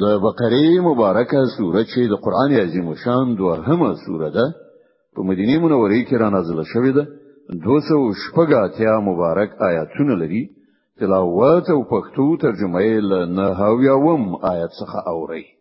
د بقره مبارکه سوره چې د قران عظیم شان دوهمه سوره ده په مدینه منوره کې را نازله شوې ده 280 مبارک آیاتونه لري تلاوت او پښتو ترجمه یې له نهاویاوم آیت څخه اوري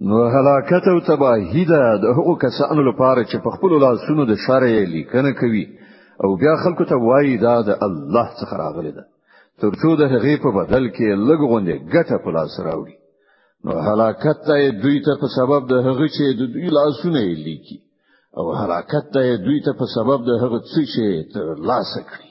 نو هلاکت او تباهی ده د هغو کسانو لپاره چې په خپل لاسونو د شر لیکنه کوي او بیا خلکو ته وایي دا د الله څخه راغلی ده ترڅو د هغې په بدل کې لږ غونډه ګټه په لاس راوړي نو هلاکت ته دوی ته په سبب د هغه چې د دوی لاسونه یې لیکي او هلاکت ته دوی ته په سبب د هغه څه چې تر لاسه کړی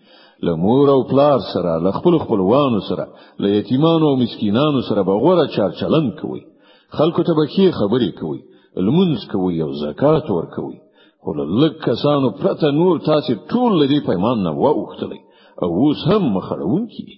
له مور او پلار سره له خپل خپلوانو سره له یتیمانو او مسکینانو سره به غوړه چارچلن کوي خلکو ته به ښې خبرې کوي لمونځ کوي او زکات ورکوي خو له لږ کسانو پرته نور تاسو ټول لري پیمان نه واوښتلی او اوس هم مخړون کیږي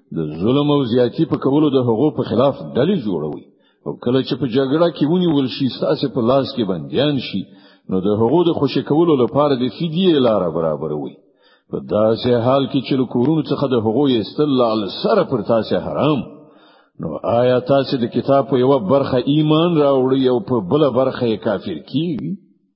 د ظلم او زیاتی په کولو د هغو په خلاف ډلې جوړوي او کله چې په جګړه کې ونیول شي ستاسو په لاس کې بندیان شي نو د هغو د خوشی کولو لپاره د فدیه لار برابروي په داسې حال کې چې له کورونو څخه د هغو ایستل لاله سره پر تاسو حرام نو آیا تاسو د کتاب په یو برخه ایمان راوړی او په بل برخه کافر کیږئ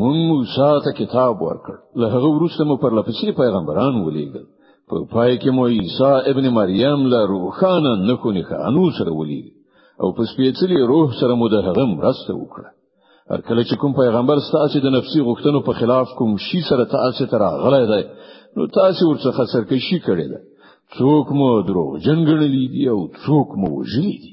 مون موسی ته کتاب ورکړ له هغه وروسته مو پر لپسې پیغمبران ولېږل په پای کې مو عیسی ابن مریم له روخانه نکو نه انو سره ولېږل او په سپېڅلي روح سره مو د هغه مرسته وکړه هر کله چې کوم پیغمبر ستاسو د نفسي غوښتنو په خلاف کوم شي سره تاسو ته راغلی دی نو تاسو ورڅخه سرکشي کړې ده څوک مو دروغ جن ګڼلې دي او څوک مو وژلي دي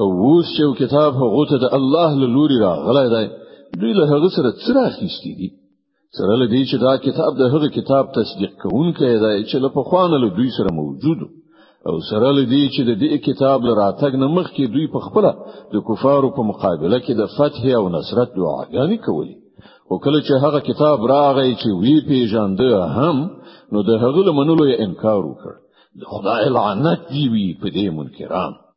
او اوس چې کتاب هغه ته د الله له لوري راغلی دی دوی له هغه سره څه راخیستي دي سره له دې چې دا کتاب د هغه کتاب تصدیق کوونکی دی چې له پخوانه له دوی سره موجود او سره له دې چې د دې کتاب له راتګ نه مخکې دوی په خپل د کفارو په مقابله کې د فتح او نصرت دعاګانې کولې او کله چې هغه کتاب راغی چې وی پیژاند هم نو د هغه له منلو یې انکار وکړ د خدای لعنت دی وی په دې منکران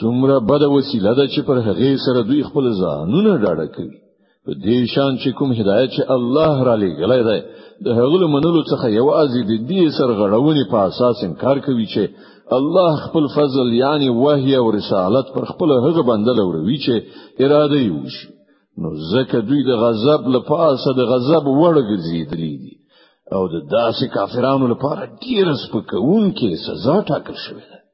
څومره بده وسیله ده چې پر هغه سره دوی خپل ځانونه ډاډه کوي په دې شان چې کوم هدایت چې الله را لېږلی دی د هغه منلو څخه یو ازي د دې سرغړونې په اساس انکار کوي چې الله خپل فضل یعنی وحی او رسالت پر خپل هغه بنده لوروي چې اراده یې وشي نو ځکه دوی د غضب لپاره د غضب وړ ګرځېدلې دي او د داسې کافرانو لپاره ډیره سپکونکې سزا ټاکل شوې ده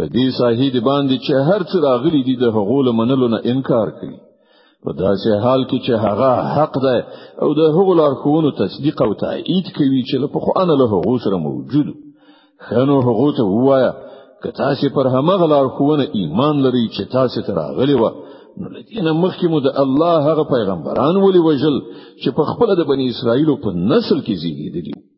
لدی ساحې د باندې چې هر څه راغلي دي د هغو لمنلو نه انکار کوي په داسې حال کې چې هغه حق ده او د هغو لارښوونو تصدیق او تایید کوي چې له پخوا نه له هغو سره موجود خنو هغو ته وایا که تاسو پر همغه لارښوونه ایمان لرئ چې تاسو ته راغلي و نو لدین مخکې مو د الله هغه پیغمبران ولي وجل چې په خپل د بنی اسرائیل په نسل کې زیږیدلی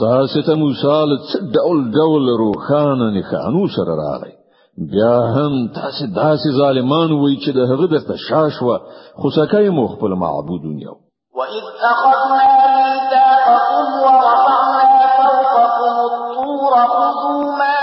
تاسو ته موسی له ډول ډول روخانه نښانو سره راغی بیا هم تاسو داسې ظالمان وای چې د هغه درته شاشوه خو سکه مو خپل معبود نیو وَإِذْ أَخَذْنَا مِيثَاقَكُمْ وَرَفَعْنَا فَوْقَكُمُ الطُّورَ خُذُوا مَا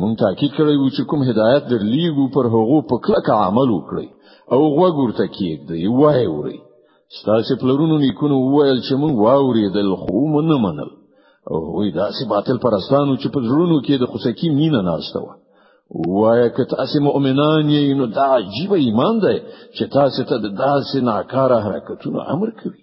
مونږ تاکید کړی و چې کوم هدایت در لیږو پر هغو په کلک عمل وکړي او غوږ ورته کېږدي وای وری ستاسو پلرونو نیکونو وویل چې مونږ واورېدل خو مونږ نه منل او وی داسې باطل پرستانو چې په زړونو کې د خوسکی مینه ناشته و وای که تاسو مؤمنان یې نو دا عجیب ایمان دی چې تاسو ته د داسې ناکاره حرکتونو امر کوي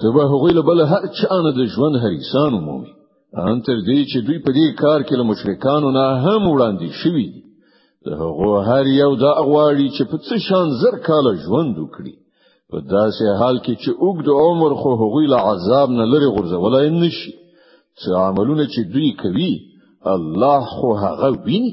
ته به هغوی له بل هر چا نه د ژوند هریسان ومومي ان تر دې چې دوی په دې کار کې له مشرکانو نه هم وړاندې شوي دي د هغو هر یو دا غواړي چې په څه شان زر کاله ژوند وکړي په داسې حال کې چې اوږد عمر خو هغوی له عذاب نه لري غورځولای نشي څه عملونه چې دوی کوي الله خو هغه ویني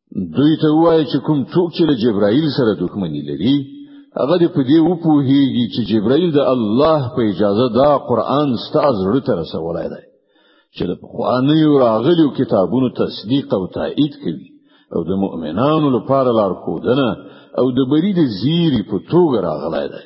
دوی ته وایي چې کوم څوک چې له جبرائیل سره دښمنی لري هغه دې په دې وپوهیږي چې جبرائیل د الله په اجازه دا قران ستاز رته رسولای دی چې د خوانیو راغلیو کتابونو تصدیق او تایید کوي او د مؤمنانو لپاره لارښودنه او د بری د زیری په توګه راغلی دی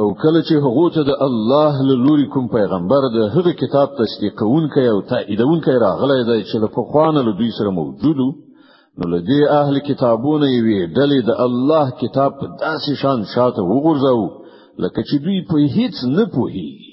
او کله چې هغه ته د الله له لوري کوم پیغمبر د هغه کتاب تصدیقونکی او تاییدونکی راغلی دی چې له پخوانه له دوی سره موجود وو نو له دې اهل کتابونه یې ډلې د الله کتاب په داسې شان شاته وغورځاو لکه چې دوی په هیڅ نه پوهیږي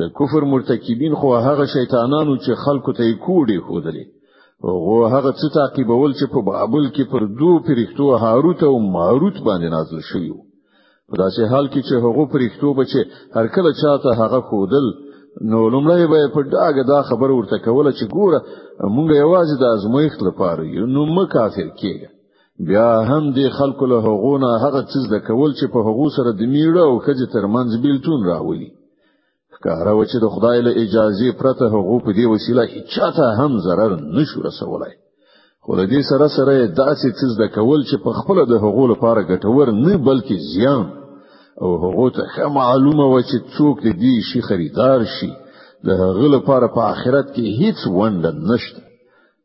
د کفر مرتکبین خو هغه شیطانانو چې خلکو ته یې کوډې خودلې هغه هغه څه تعقیبول چې په بابل کې پر دوه پرښتو هاروت او ماروت باندې نازل شوی وو په داسې حال کې چې هغه پرښتو به چې هر کله چاته هغه خودل نو لومړی به په داګه دا خبر ورته کوله چې ګوره مونږ یوازې د ازمویښت لپاره یو نو مکافر کیږي بیا هم دی خلکو له هغونه هغه څه د کول چې په هغو سره د میړه او خځې ترمنځ بیلتون راولي ښکاره و چې د خدای له اجازه پرته هغو په دې وسیله هیڅ ته هم ضرر نشو رسولای خو د دې سره سره داسې څه د کول چې په خپل د هغو لپاره ګټور نه بلکې زیان او هغو ته ښه معلومه و چې څوک دې شي خریدار شي د هغه لپاره په آخرت کې هیڅ ونده نشته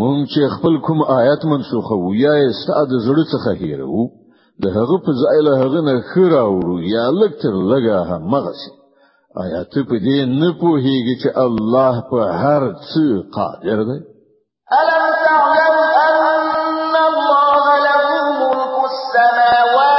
مونږ چې خپل کوم آیت منسوخو یا یې ستاد زړه څخه هیرو د هغه په ځای له هغه نه خراوړو یا لکتر لګا هم مغسی آیات په دې نه پوهیږي چې الله په هر څه قادر دی الم تعلم ان الله له ملك السماوات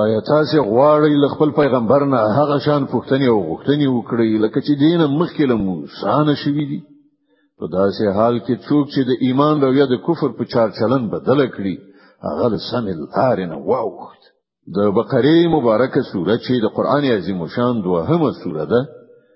آیا تاسو غواړئ له خپل پیغمبر نه هغه شان پوښتنې او غوښتنې وکړئ لکه چې دینه مخکې له موسی شوې دي په داسې حال کې څوک چې د ایمان او یا د کفر په چار چلن بدل کړي هغه له سمې لارې نه واوښت د بقره مبارکه سوره چې د قران عظیم شان دوهمه سوره ده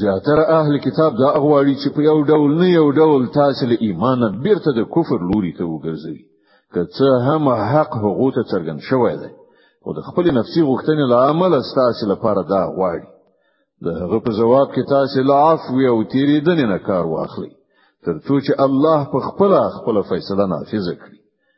زیاتره اهل کتاب دا غواړي چې په یو ډول نه یو ډول تاسو له ایمانه بیرته د کفر لوري ته وګرځي که څه هم حق هغه ته څرګند شوی دی او د خپل نفسي غوښتنې له امله تاسو لپاره دا غواړي د هغه په جواب کې تاسو له عفو او تیریدنې نه کار واخلئ ترڅو چې الله په خپل خپل فیصله نافذ کړي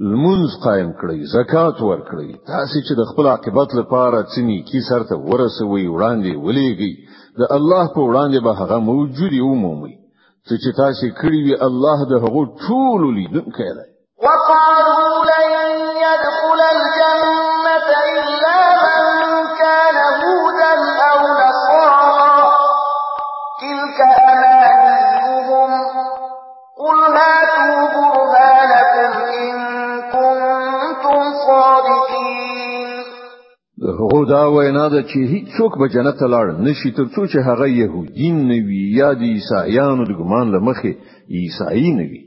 لمونځ قائم کړئ زکات ورکړئ تاسو چې د خپل عاقبت لپاره څنی کی سرته ورسوي وړاندې ولېږي د الله په وړاندې به هغه موجودي ومومي څه چې تاسو کړی وي الله د هغو ټول لیدونکی دی وقالوا لن يدخل الجنة إلا من كان هودا أو نصارا تلك أمانيهم قل هاتوا برهانكم إن كنتم صادقين هو دا وینا ده چې هیڅ څوک به جنت ته لاړ نشي تر څو چې هغه يهودي نه وي یا د عیسایانو د ګمان لمخې عیسائی نه وي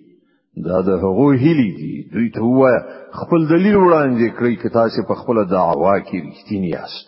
دا د هغو هیلې دي دوی ته وایه خپل دلیل وړاندې کړئ که تاسو په خپل دعوا کې رښتینی یاست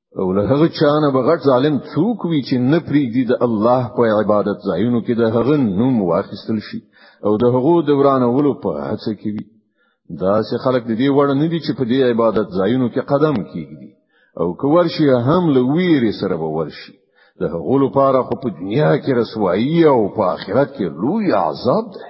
او له هغه چانه به غټ ظالم څوک وي چې نه پریږدي د الله په عبادت ځایونو کې د هغه نوم واخیستل شي او د هغو د ورانولو په هڅه کې وي دا چې خلک د دې وړ نه دي چې په دې عبادت ځایونو کې قدم کیږي او که ورشي هم له ویرې سره به ورشي د هغو لپاره خو په دنیا کې رسوایی او په آخرت کې لوی عذاب دی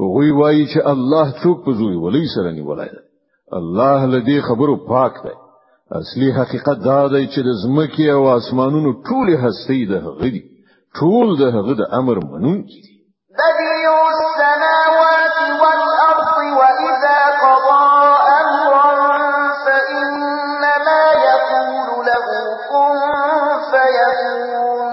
هغه وایي چې الله څوک په زوی ولې سره نیولای دی الله لدی خبرو پاک دی اصلي حقیقت دا دی چې د زمکه او اسمانونو ټول هستی د هغه دی ټول د هغه د امر منونکي دي بديع السماوات والأرض وإذا قضى أمرا فإنما يقول له كن فيكون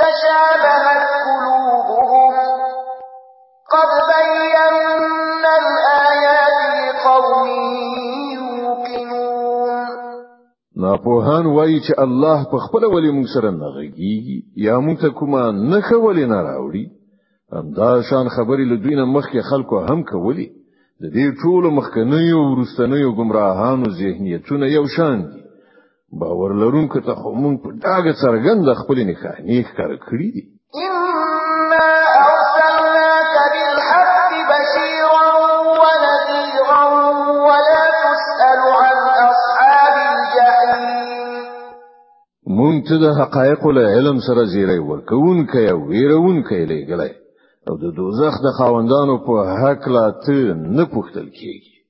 تشابهت قلوبهم قد بينا الآيات لقوم يوقنون ناپوهان وایي چې الله په خپل ولې موږ سره نه غږیږي یا موږ ته کومه نښه ولې نه راوړي همدا شان خبرې له دوی نه مخکې خلکو هم کولې د دې ټولو مخکنیو ورستنیو گمراهانو ذهنیتونه یو شان دي باور لرونکو ته خو مونږ په داګه څرګند خپل نښانې ښکار کړې دي مونږ ته د حقایق له علم سره زیری ورکوونکی او ویرونکی لګلای او د دوزخ د خاوندانو په حق لا ته نه پوښتل کیږي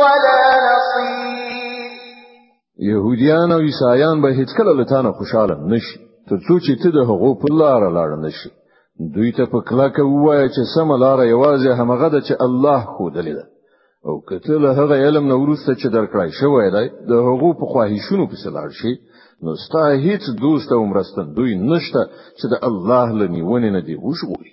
ولا نصير يهوديان او عيسایان به هیڅ کله لتانه خوشاله نشي تر څو چې ته د هغو په لار لاړ نشي دوی ته په کلکه ووایه چې سم لار یوازې همغه ده چې الله خو دلې ده او کته له هغه علم نه ورسته چې درکړای شوی دی د هغو په خواهشونو په سلار شي نو ستا هیڅ دوست او مرستندوی نشته چې د الله لنیونه نه دی وشوي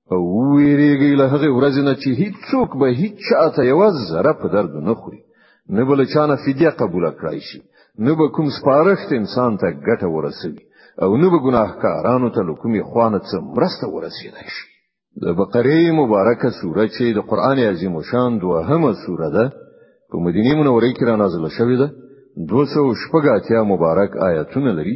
او ویریږي له هغه ورځ نه چې هیڅوک به هیڅ چاته یو ذره په درد نه خوري نه بل چانه فدیه قبول کړای شي نه به کوم سپارښت انسان ته ګټه ورسوي او نه به ګناهکارانو ته له کومې خوانه څه مرسته ورسېدای شي د بقره مبارکه سوره چې د قران عظیم شان دوهمه سوره ده په مدینه منوره کې را نازله شوې ده 280 مبارک آیاتونه لري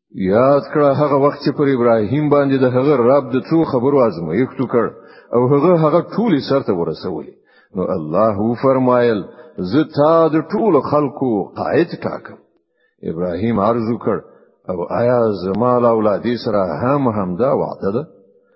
یاد کړه هغه وخت چې پر ابراهیم باندې د هغه رب د څو خبرو ازمایښت وکړ او هغه هغه ټولې سرته ورسولې نو الله فرمایل زه تا د ټولو خلکو قائد ټاکم ابراهیم عرض وکړ او آیا زما اولادې سره هم همدا وعده ده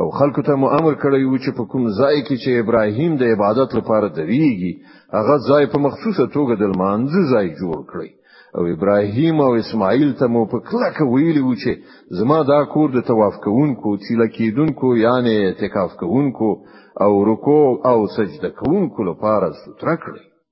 او خلکو ته مو امر کړی و چې په کوم ځای کې چې ابراهیم د عبادت لپاره دریږي هغه ځای په مخصوصه توګه د لمانځ ځای جوړ کړی او ابراهیم او اسماعیل ته مو په کلکه ویلی و چې زما دا کور د طواف کوونکو تیله کیدونکو یعنی اعتکاف کوونکو او رکوع او سجده کوونکو لپاره ستر کړی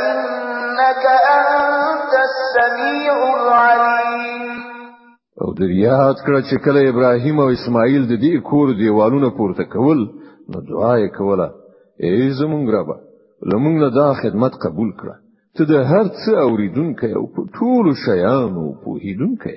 إنك أنت السميع العليم او دریاد کړه چې کله ابراهیم او اسماعیل د دې کور دیوالونه پورته کول نو دعا یې کوله ای زمونږ رب لمونږ له دا خدمت قبول کړه ته د هر څه اوریدونکې او په ټولو شیانو پوهیدونکې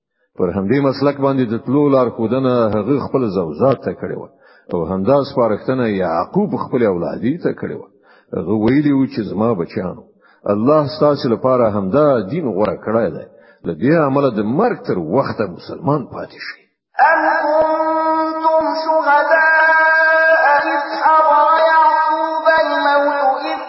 پر همدې مسلک باندې د تلو لار خودنه هغه خپل زوزات ته کړې و او همدا سپارښتنه یعقوب خپل اولادی ته کړې و هغه ویلی و چې زما بچیانو الله ستاسو لپاره همدا دین غوړه کړی دی د دې عمل د مرګ تر وخته مسلمان پاتې شي ام کنتم شهداء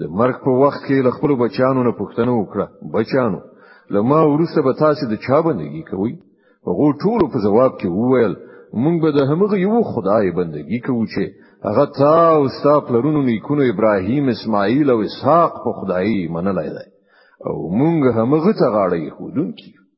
د مرګ په وخت کې له خپل بچانو نه پوښتنه وکړه بچانو له ما ورسته به تاسو د چا بندگی کوئ هغه ټول په جواب کې وویل مونږ به د همغه یو خدای بندگی کوو چې هغه تا او ستا پلرونو نیکونو ابراهیم اسماعیل او اسحاق په خدای منلای دی او مونږ همغه ته غاړه یې ښودونکي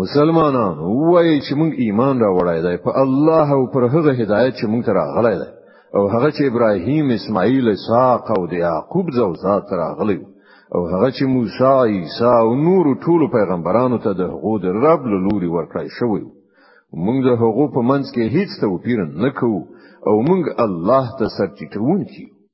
مسلمانانو وایي چې موږ ایمان راوړای دی په الله او پر هغه هدایت چې موږ ته راغلی دی او هغه چې ابراهیم اسماعیل اسحاق او د یعقوب زوزات راغلی او هغه چې موسی عیسی او نور ټول پیغمبرانو ته د هغو د رب له لوري ورکړی شوی موږ د هغو په منځ کې هیڅ توپیر نه کوو او موږ الله ته سرټیټونکي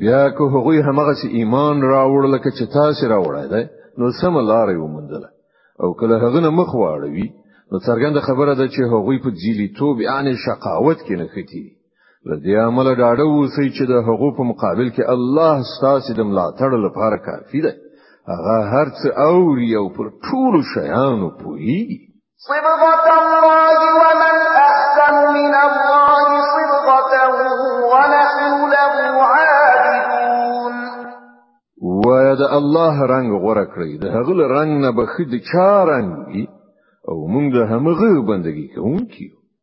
بیا که هغوی همغه سي ایمان راوړ لکه چې تاسو راوړای دی نو سم لار یې ومندله او کله هغه نه مخ واړوي نو څرګنده خبره ده چې هغوی په ځیلی توب یعنی شقاوت کې نه ختي لدې عمل ډاډه اوسئ چې د هغو په مقابل کې الله ستاسو د ملاتړ لپاره کافي دی هغه هرڅ اوري او پر ټولو شیانو پوهیږي وای د الله رنگ غوړه کړی د هغه رنگ نه بخید چا رنگ او موږ د همغه بندگی کوونکیو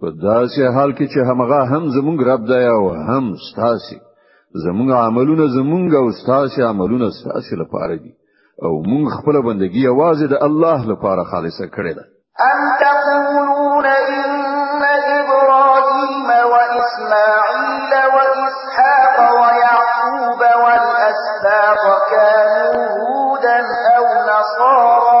په داسې حال کې چې همغه هم زمونږ رب دی او هم ستاسو زمونږ عملونه زمونږ او ستاسو عملونه ستاسو لپاره دي او مونږ خپل بندگی یوازې د الله لپاره خالصه کړې ده ان تقولون ان ابراهيم واسماعيل واسحاق ويعقوب والاسباط كانوا هودا او نصارا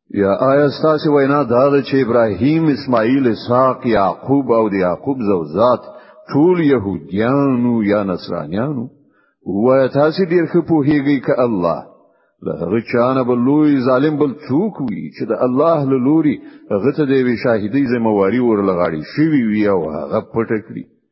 یا آیا ستاسو وینا دا ده چې ابراهیم اسماعیل اسحاق یعقوب او د یعقوب زوجات ټول يهوديانو یا نصرانيانو و تاسو ډیر ښه پوهیږئ ک الله له هغه چانه بل لوی ظالم بل څوک وي چې د الله له لوري هغه ته د شاهدۍ ذمہ واری ورلغاړي شوی وي او هغه پټ کړی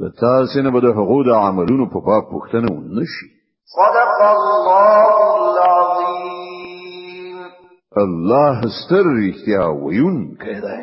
د تاسو نه به د هغو د عملونو په باب پوښتنه ونشي صدق الله العظیم الله ستر رښتیا ویونکی دی